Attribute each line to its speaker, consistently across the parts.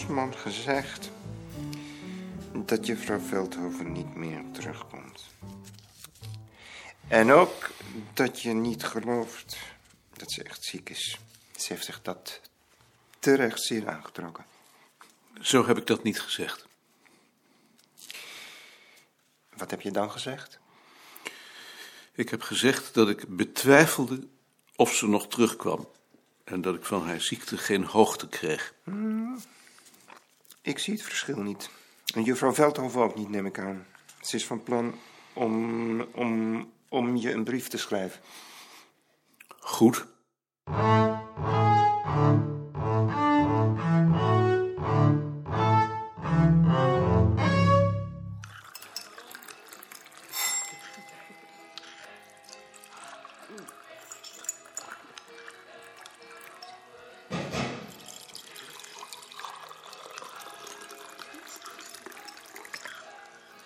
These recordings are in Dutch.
Speaker 1: Bosman gezegd dat juffrouw Veldhoven niet meer terugkomt. En ook dat je niet gelooft dat ze echt ziek is. Ze heeft zich dat terecht zeer aangetrokken.
Speaker 2: Zo heb ik dat niet gezegd.
Speaker 1: Wat heb je dan gezegd?
Speaker 2: Ik heb gezegd dat ik betwijfelde of ze nog terugkwam. En dat ik van haar ziekte geen hoogte kreeg.
Speaker 1: Ik zie het verschil niet. En juffrouw Veldhoven ook niet, neem ik aan. Ze is van plan om, om, om je een brief te schrijven.
Speaker 2: Goed.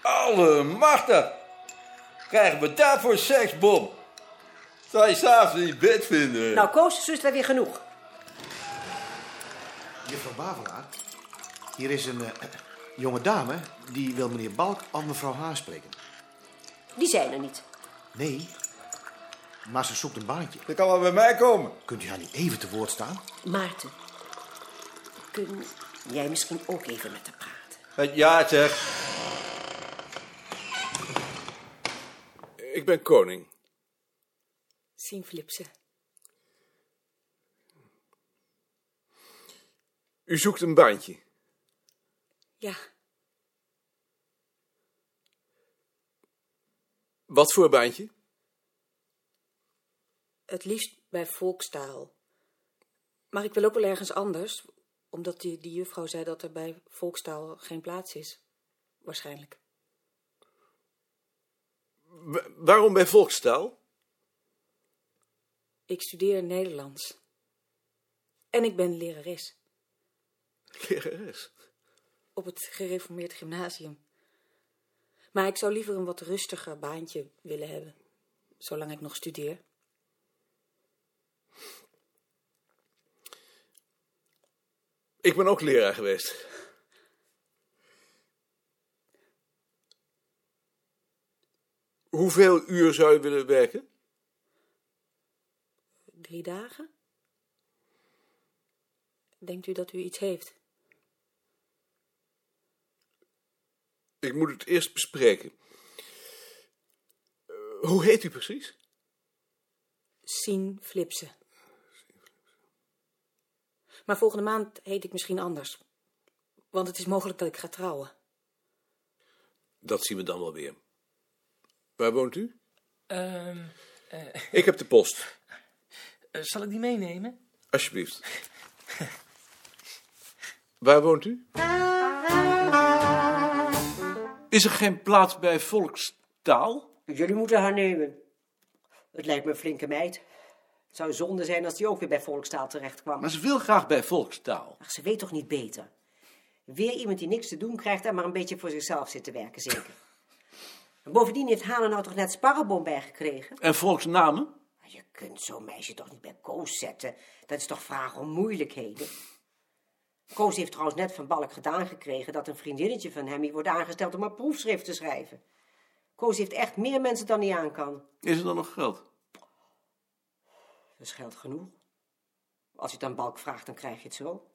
Speaker 3: Alle machtig! Krijgen we daarvoor een seksbom? Zou je s'avonds in je bed vinden?
Speaker 4: Nou, Koos, is het weer genoeg.
Speaker 5: Juffrouw Bavelaar, hier is een eh, jonge dame die wil meneer Balk aan mevrouw Haar spreken.
Speaker 4: Die zijn er niet.
Speaker 5: Nee, maar ze zoekt een baantje.
Speaker 3: Dan kan wel bij mij komen.
Speaker 5: Kunt u haar niet even te woord staan?
Speaker 4: Maarten, kun jij misschien ook even met haar praten?
Speaker 3: Ja, zeg.
Speaker 2: Ik ben koning.
Speaker 6: Sien Flipsen.
Speaker 2: U zoekt een baantje.
Speaker 6: Ja,
Speaker 2: Wat voor baantje?
Speaker 6: het liefst bij volkstaal. Maar ik wil ook wel ergens anders, omdat die, die juffrouw zei dat er bij volkstaal geen plaats is. Waarschijnlijk.
Speaker 2: Wa- waarom bij volkstaal?
Speaker 6: Ik studeer Nederlands. En ik ben lerares
Speaker 2: Lerares.
Speaker 6: op het gereformeerd gymnasium. Maar ik zou liever een wat rustiger baantje willen hebben, zolang ik nog studeer.
Speaker 2: Ik ben ook leraar geweest. Hoeveel uur zou je willen werken?
Speaker 6: Drie dagen? Denkt u dat u iets heeft?
Speaker 2: Ik moet het eerst bespreken. Eh, hoe heet u precies?
Speaker 6: Sien Flipsen. Maar volgende maand heet ik misschien anders. Want het is mogelijk dat ik ga trouwen.
Speaker 2: Dat zien we dan wel weer. Waar woont u?
Speaker 7: Ehm,
Speaker 2: Ik heb de post.
Speaker 7: eh, zal ik die meenemen?
Speaker 2: Alsjeblieft. Waar woont u? Is er geen plaats bij volkstaal?
Speaker 4: Jullie moeten haar nemen. Het lijkt me een flinke meid. Het zou zonde zijn als die ook weer bij volkstaal terecht kwam.
Speaker 7: Maar ze wil graag bij volkstaal.
Speaker 4: Ach, ze weet toch niet beter? Weer iemand die niks te doen krijgt en maar een beetje voor zichzelf zit te werken, zeker. En bovendien heeft Hane nou toch net sparrenbom bijgekregen?
Speaker 7: En volksnamen?
Speaker 4: Je kunt zo'n meisje toch niet bij Koos zetten? Dat is toch vragen om moeilijkheden? Koos heeft trouwens net van Balk gedaan gekregen dat een vriendinnetje van hem hier wordt aangesteld om een proefschrift te schrijven. Koos heeft echt meer mensen dan hij aan kan.
Speaker 7: Is er dan nog geld?
Speaker 4: Dat is geld genoeg. Als je het aan Balk vraagt, dan krijg je het zo.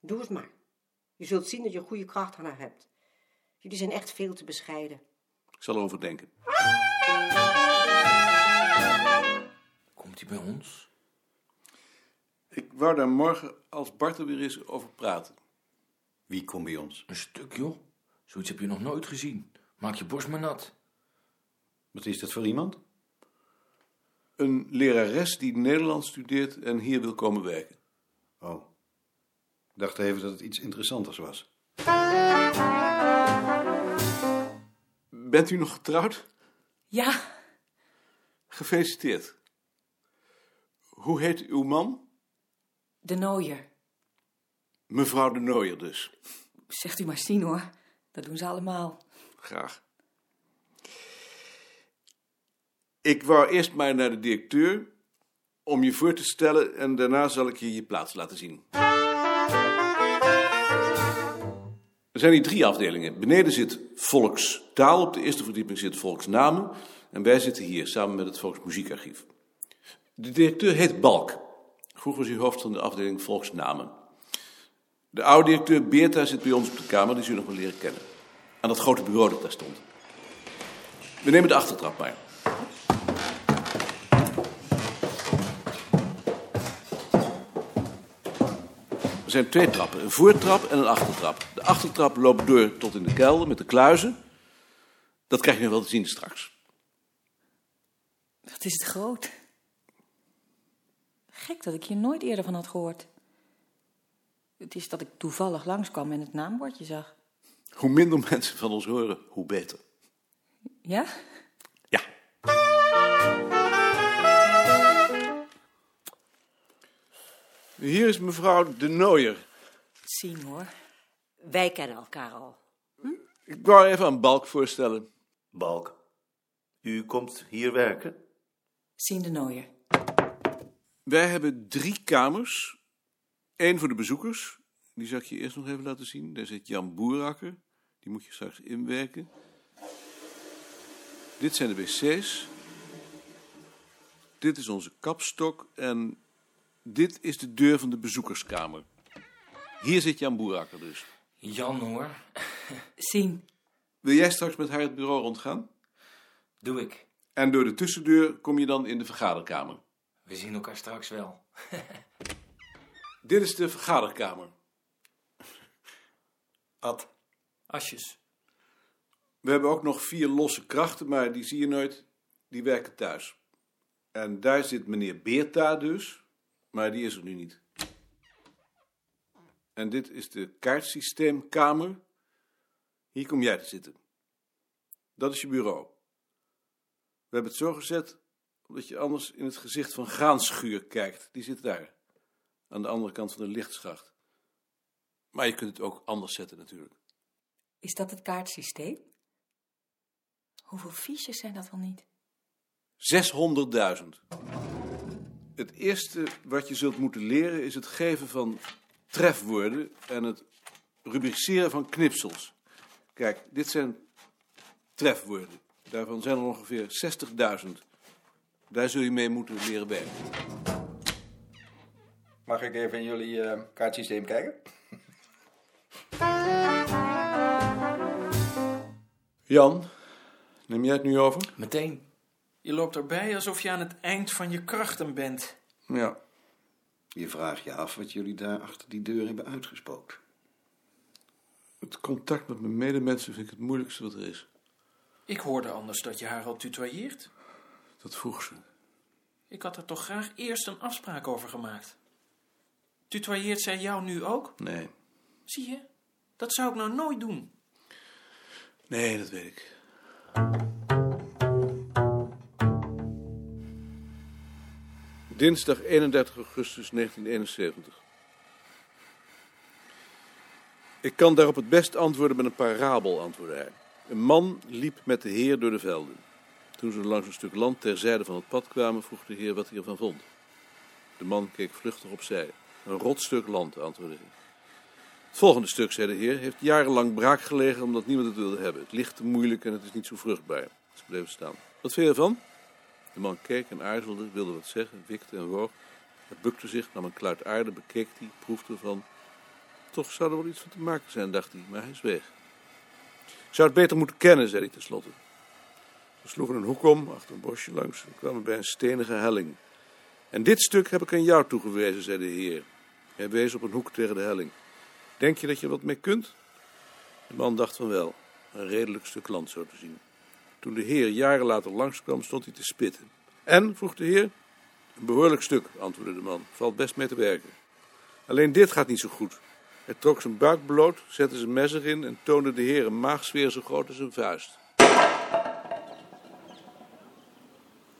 Speaker 4: Doe het maar. Je zult zien dat je goede kracht aan haar hebt. Jullie zijn echt veel te bescheiden.
Speaker 7: Ik zal erover denken.
Speaker 3: Komt hij bij ons?
Speaker 7: Ik wou daar morgen, als Bart er weer is, over praten.
Speaker 8: Wie komt bij ons?
Speaker 3: Een stuk, joh. Zoiets heb je nog nooit gezien. Maak je borst maar nat.
Speaker 8: Wat is dat voor iemand?
Speaker 7: Een lerares die Nederlands studeert en hier wil komen werken.
Speaker 8: Oh. Ik dacht even dat het iets interessanters was.
Speaker 7: Bent u nog getrouwd?
Speaker 6: Ja,
Speaker 7: Gefeliciteerd. Hoe heet uw man?
Speaker 6: de Nooier.
Speaker 7: Mevrouw de Nooier dus.
Speaker 6: Zegt u maar Sien hoor. Dat doen ze allemaal.
Speaker 7: Graag. Ik wou eerst maar naar de directeur om je voor te stellen en daarna zal ik je je plaats laten zien.
Speaker 2: Zijn hier drie afdelingen. Beneden zit volkstaal, op de eerste verdieping zit volksnamen. En wij zitten hier samen met het Volksmuziekarchief. De directeur heet Balk. Vroeger was hij hoofd van de afdeling volksnamen. De oude directeur Beerta zit bij ons op de kamer, die zul je nog wel leren kennen. Aan dat grote bureau dat daar stond. We nemen de achtertrap maar. Er zijn twee trappen, een voortrap en een achtertrap. De achtertrap loopt door tot in de kelder met de kluizen. Dat krijg je nog wel te zien straks.
Speaker 6: Wat is het groot. Gek dat ik hier nooit eerder van had gehoord. Het is dat ik toevallig langskwam en het naambordje zag.
Speaker 2: Hoe minder mensen van ons horen, hoe beter.
Speaker 6: Ja?
Speaker 2: Ja. Hier is mevrouw De Nooier.
Speaker 6: Zien hoor.
Speaker 4: Wij kennen elkaar al.
Speaker 2: Ik wou even aan Balk voorstellen.
Speaker 9: Balk, u komt hier werken?
Speaker 6: Zien de Nooier.
Speaker 2: Wij hebben drie kamers. Eén voor de bezoekers. Die zal ik je eerst nog even laten zien. Daar zit Jan Boerakker. Die moet je straks inwerken. Dit zijn de wc's. Dit is onze kapstok. En dit is de deur van de bezoekerskamer. Hier zit Jan Boerakker dus.
Speaker 10: Jan hoor.
Speaker 6: Zien.
Speaker 2: Wil jij straks met haar het bureau rondgaan?
Speaker 10: Doe ik.
Speaker 2: En door de tussendeur kom je dan in de vergaderkamer.
Speaker 10: We zien elkaar straks wel.
Speaker 2: Dit is de vergaderkamer.
Speaker 10: Ad. Asjes.
Speaker 2: We hebben ook nog vier losse krachten, maar die zie je nooit. Die werken thuis. En daar zit meneer Beerta dus, maar die is er nu niet. En dit is de kaartsysteemkamer. Hier kom jij te zitten. Dat is je bureau. We hebben het zo gezet omdat je anders in het gezicht van Graanschuur kijkt. Die zit daar, aan de andere kant van de lichtschacht. Maar je kunt het ook anders zetten natuurlijk.
Speaker 6: Is dat het kaartsysteem? Hoeveel fiches zijn dat wel niet?
Speaker 2: 600.000. Het eerste wat je zult moeten leren is het geven van trefwoorden en het rubriceren van knipsels. Kijk, dit zijn trefwoorden. Daarvan zijn er ongeveer 60.000. Daar zul je mee moeten leren werken.
Speaker 1: Mag ik even in jullie eh, kaartsysteem kijken?
Speaker 2: Jan, neem jij het nu over?
Speaker 10: Meteen. Je loopt erbij alsof je aan het eind van je krachten bent.
Speaker 2: Ja.
Speaker 8: Je vraagt je af wat jullie daar achter die deur hebben uitgespookt.
Speaker 2: Het contact met mijn medemensen vind ik het moeilijkste wat er is.
Speaker 10: Ik hoorde anders dat je haar al tutoyeert.
Speaker 2: Dat vroeg ze.
Speaker 10: Ik had er toch graag eerst een afspraak over gemaakt. Tutoyeert zij jou nu ook?
Speaker 2: Nee.
Speaker 10: Zie je? Dat zou ik nou nooit doen.
Speaker 2: Nee, dat weet ik. Dinsdag 31 augustus 1971. Ik kan daarop het best antwoorden met een parabel, antwoordde hij. Een man liep met de heer door de velden. Toen ze langs een stuk land terzijde van het pad kwamen, vroeg de heer wat hij ervan vond. De man keek vluchtig opzij. Een rot stuk land, antwoordde hij. Het volgende stuk, zei de heer, heeft jarenlang braak gelegen omdat niemand het wilde hebben. Het ligt te moeilijk en het is niet zo vruchtbaar. Ze bleven staan. Wat vind je ervan? De man keek en aarzelde, wilde wat zeggen, wikte en woog. Hij bukte zich, nam een kluit aarde, bekeek die, proefde ervan. Toch zou er wel iets van te maken zijn, dacht hij, maar hij zweeg. Ik zou het beter moeten kennen, zei hij tenslotte. We sloegen een hoek om, achter een bosje langs, en kwamen bij een stenige helling. En dit stuk heb ik aan jou toegewezen, zei de heer. Hij wees op een hoek tegen de helling. Denk je dat je wat mee kunt? De man dacht van wel, een redelijk stuk land zo te zien. Toen de heer jaren later langskwam, stond hij te spitten. En, vroeg de heer. Een behoorlijk stuk, antwoordde de man. Valt best mee te werken. Alleen dit gaat niet zo goed. Hij trok zijn buik bloot, zette zijn mes erin en toonde de heer een maagsfeer zo groot als een vuist.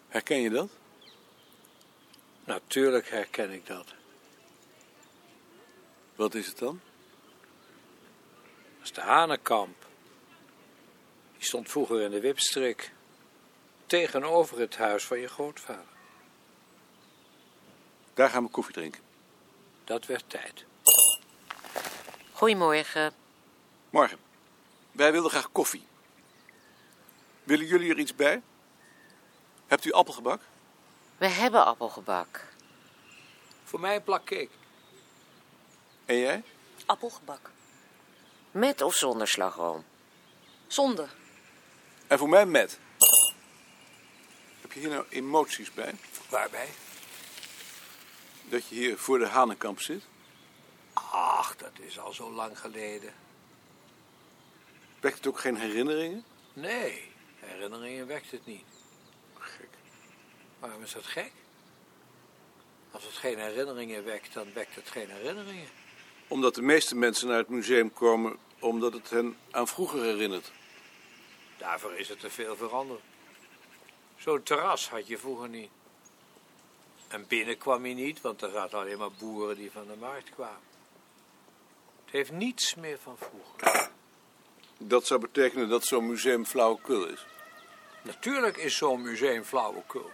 Speaker 2: Herken je dat?
Speaker 11: Natuurlijk herken ik dat.
Speaker 2: Wat is het dan?
Speaker 11: Dat is de Hanenkamp. Die stond vroeger in de Wipstrik. Tegenover het huis van je grootvader.
Speaker 2: Daar gaan we koffie drinken.
Speaker 11: Dat werd tijd.
Speaker 12: Goedemorgen.
Speaker 2: Morgen. Wij wilden graag koffie. Willen jullie er iets bij? Hebt u appelgebak?
Speaker 12: We hebben appelgebak.
Speaker 11: Voor mij een plak cake.
Speaker 2: En jij?
Speaker 7: Appelgebak.
Speaker 12: Met of zonder slagroom?
Speaker 7: Zonder.
Speaker 2: En voor mij met. Heb je hier nou emoties bij?
Speaker 11: Waarbij?
Speaker 2: Dat je hier voor de Hanenkamp zit?
Speaker 11: Ach, dat is al zo lang geleden.
Speaker 2: Wekt het ook geen herinneringen?
Speaker 11: Nee, herinneringen wekt het niet.
Speaker 2: Gek.
Speaker 11: Waarom is dat gek? Als het geen herinneringen wekt, dan wekt het geen herinneringen.
Speaker 2: Omdat de meeste mensen naar het museum komen omdat het hen aan vroeger herinnert.
Speaker 11: Daarvoor is er te veel veranderd. Zo'n terras had je vroeger niet. En binnen kwam je niet, want er zaten alleen maar boeren die van de markt kwamen. Het heeft niets meer van vroeger.
Speaker 2: Dat zou betekenen dat zo'n museum flauwekul is.
Speaker 11: Natuurlijk is zo'n museum flauwekul.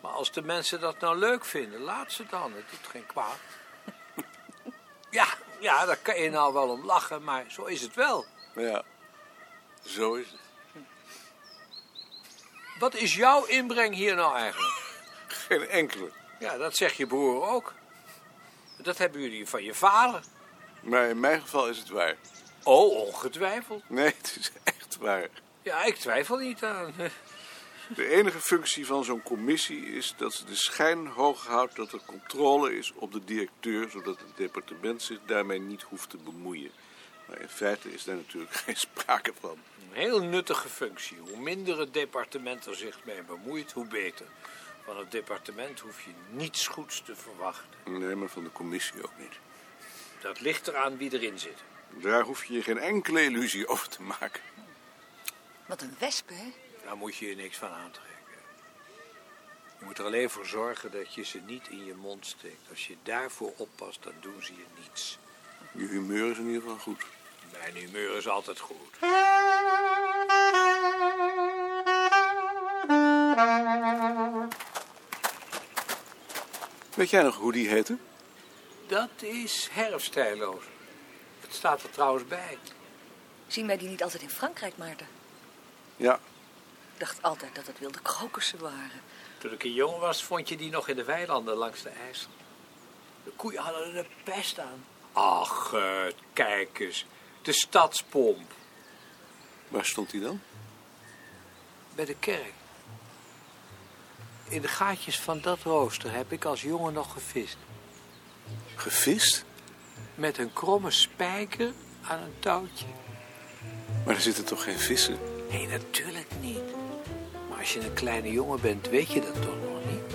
Speaker 11: Maar als de mensen dat nou leuk vinden, laat ze dan. Het doet geen kwaad. Ja, ja, daar kan je nou wel om lachen, maar zo is het wel.
Speaker 2: Ja, zo is het.
Speaker 11: Wat is jouw inbreng hier nou eigenlijk?
Speaker 2: Geen enkele.
Speaker 11: Ja, dat zegt je broer ook. Dat hebben jullie van je vader.
Speaker 2: Maar in mijn geval is het waar.
Speaker 11: Oh, ongetwijfeld.
Speaker 2: Nee, het is echt waar.
Speaker 11: Ja, ik twijfel niet aan.
Speaker 2: De enige functie van zo'n commissie is dat ze de schijn hoog houdt dat er controle is op de directeur, zodat het departement zich daarmee niet hoeft te bemoeien. Maar in feite is daar natuurlijk geen sprake van.
Speaker 11: Een heel nuttige functie. Hoe minder het departement er zich mee bemoeit, hoe beter. Van het departement hoef je niets goeds te verwachten.
Speaker 2: Nee, maar van de commissie ook niet.
Speaker 11: Dat ligt eraan wie erin zit.
Speaker 2: Daar hoef je je geen enkele illusie over te maken.
Speaker 7: Wat een wesp, hè?
Speaker 11: Daar moet je je niks van aantrekken. Je moet er alleen voor zorgen dat je ze niet in je mond steekt. Als je daarvoor oppast, dan doen ze je niets.
Speaker 2: Je humeur is in ieder geval goed.
Speaker 11: Mijn humeur is altijd goed.
Speaker 2: Weet jij nog hoe die heette?
Speaker 11: Dat is herfstijloos. Het staat er trouwens bij.
Speaker 7: Zien wij die niet altijd in Frankrijk, Maarten?
Speaker 2: Ja,
Speaker 7: Ik dacht altijd dat het wilde krokussen waren.
Speaker 11: Toen ik een jongen was, vond je die nog in de weilanden langs de IJssel. De koeien hadden er de pest aan. Ach, eh, kijk eens. De stadspomp
Speaker 2: waar stond die dan?
Speaker 11: bij de kerk. In de gaatjes van dat rooster heb ik als jongen nog gevist.
Speaker 2: Gevist?
Speaker 11: Met een kromme spijker aan een touwtje.
Speaker 2: Maar er zitten toch geen vissen?
Speaker 11: Nee, natuurlijk niet. Maar als je een kleine jongen bent, weet je dat toch nog niet?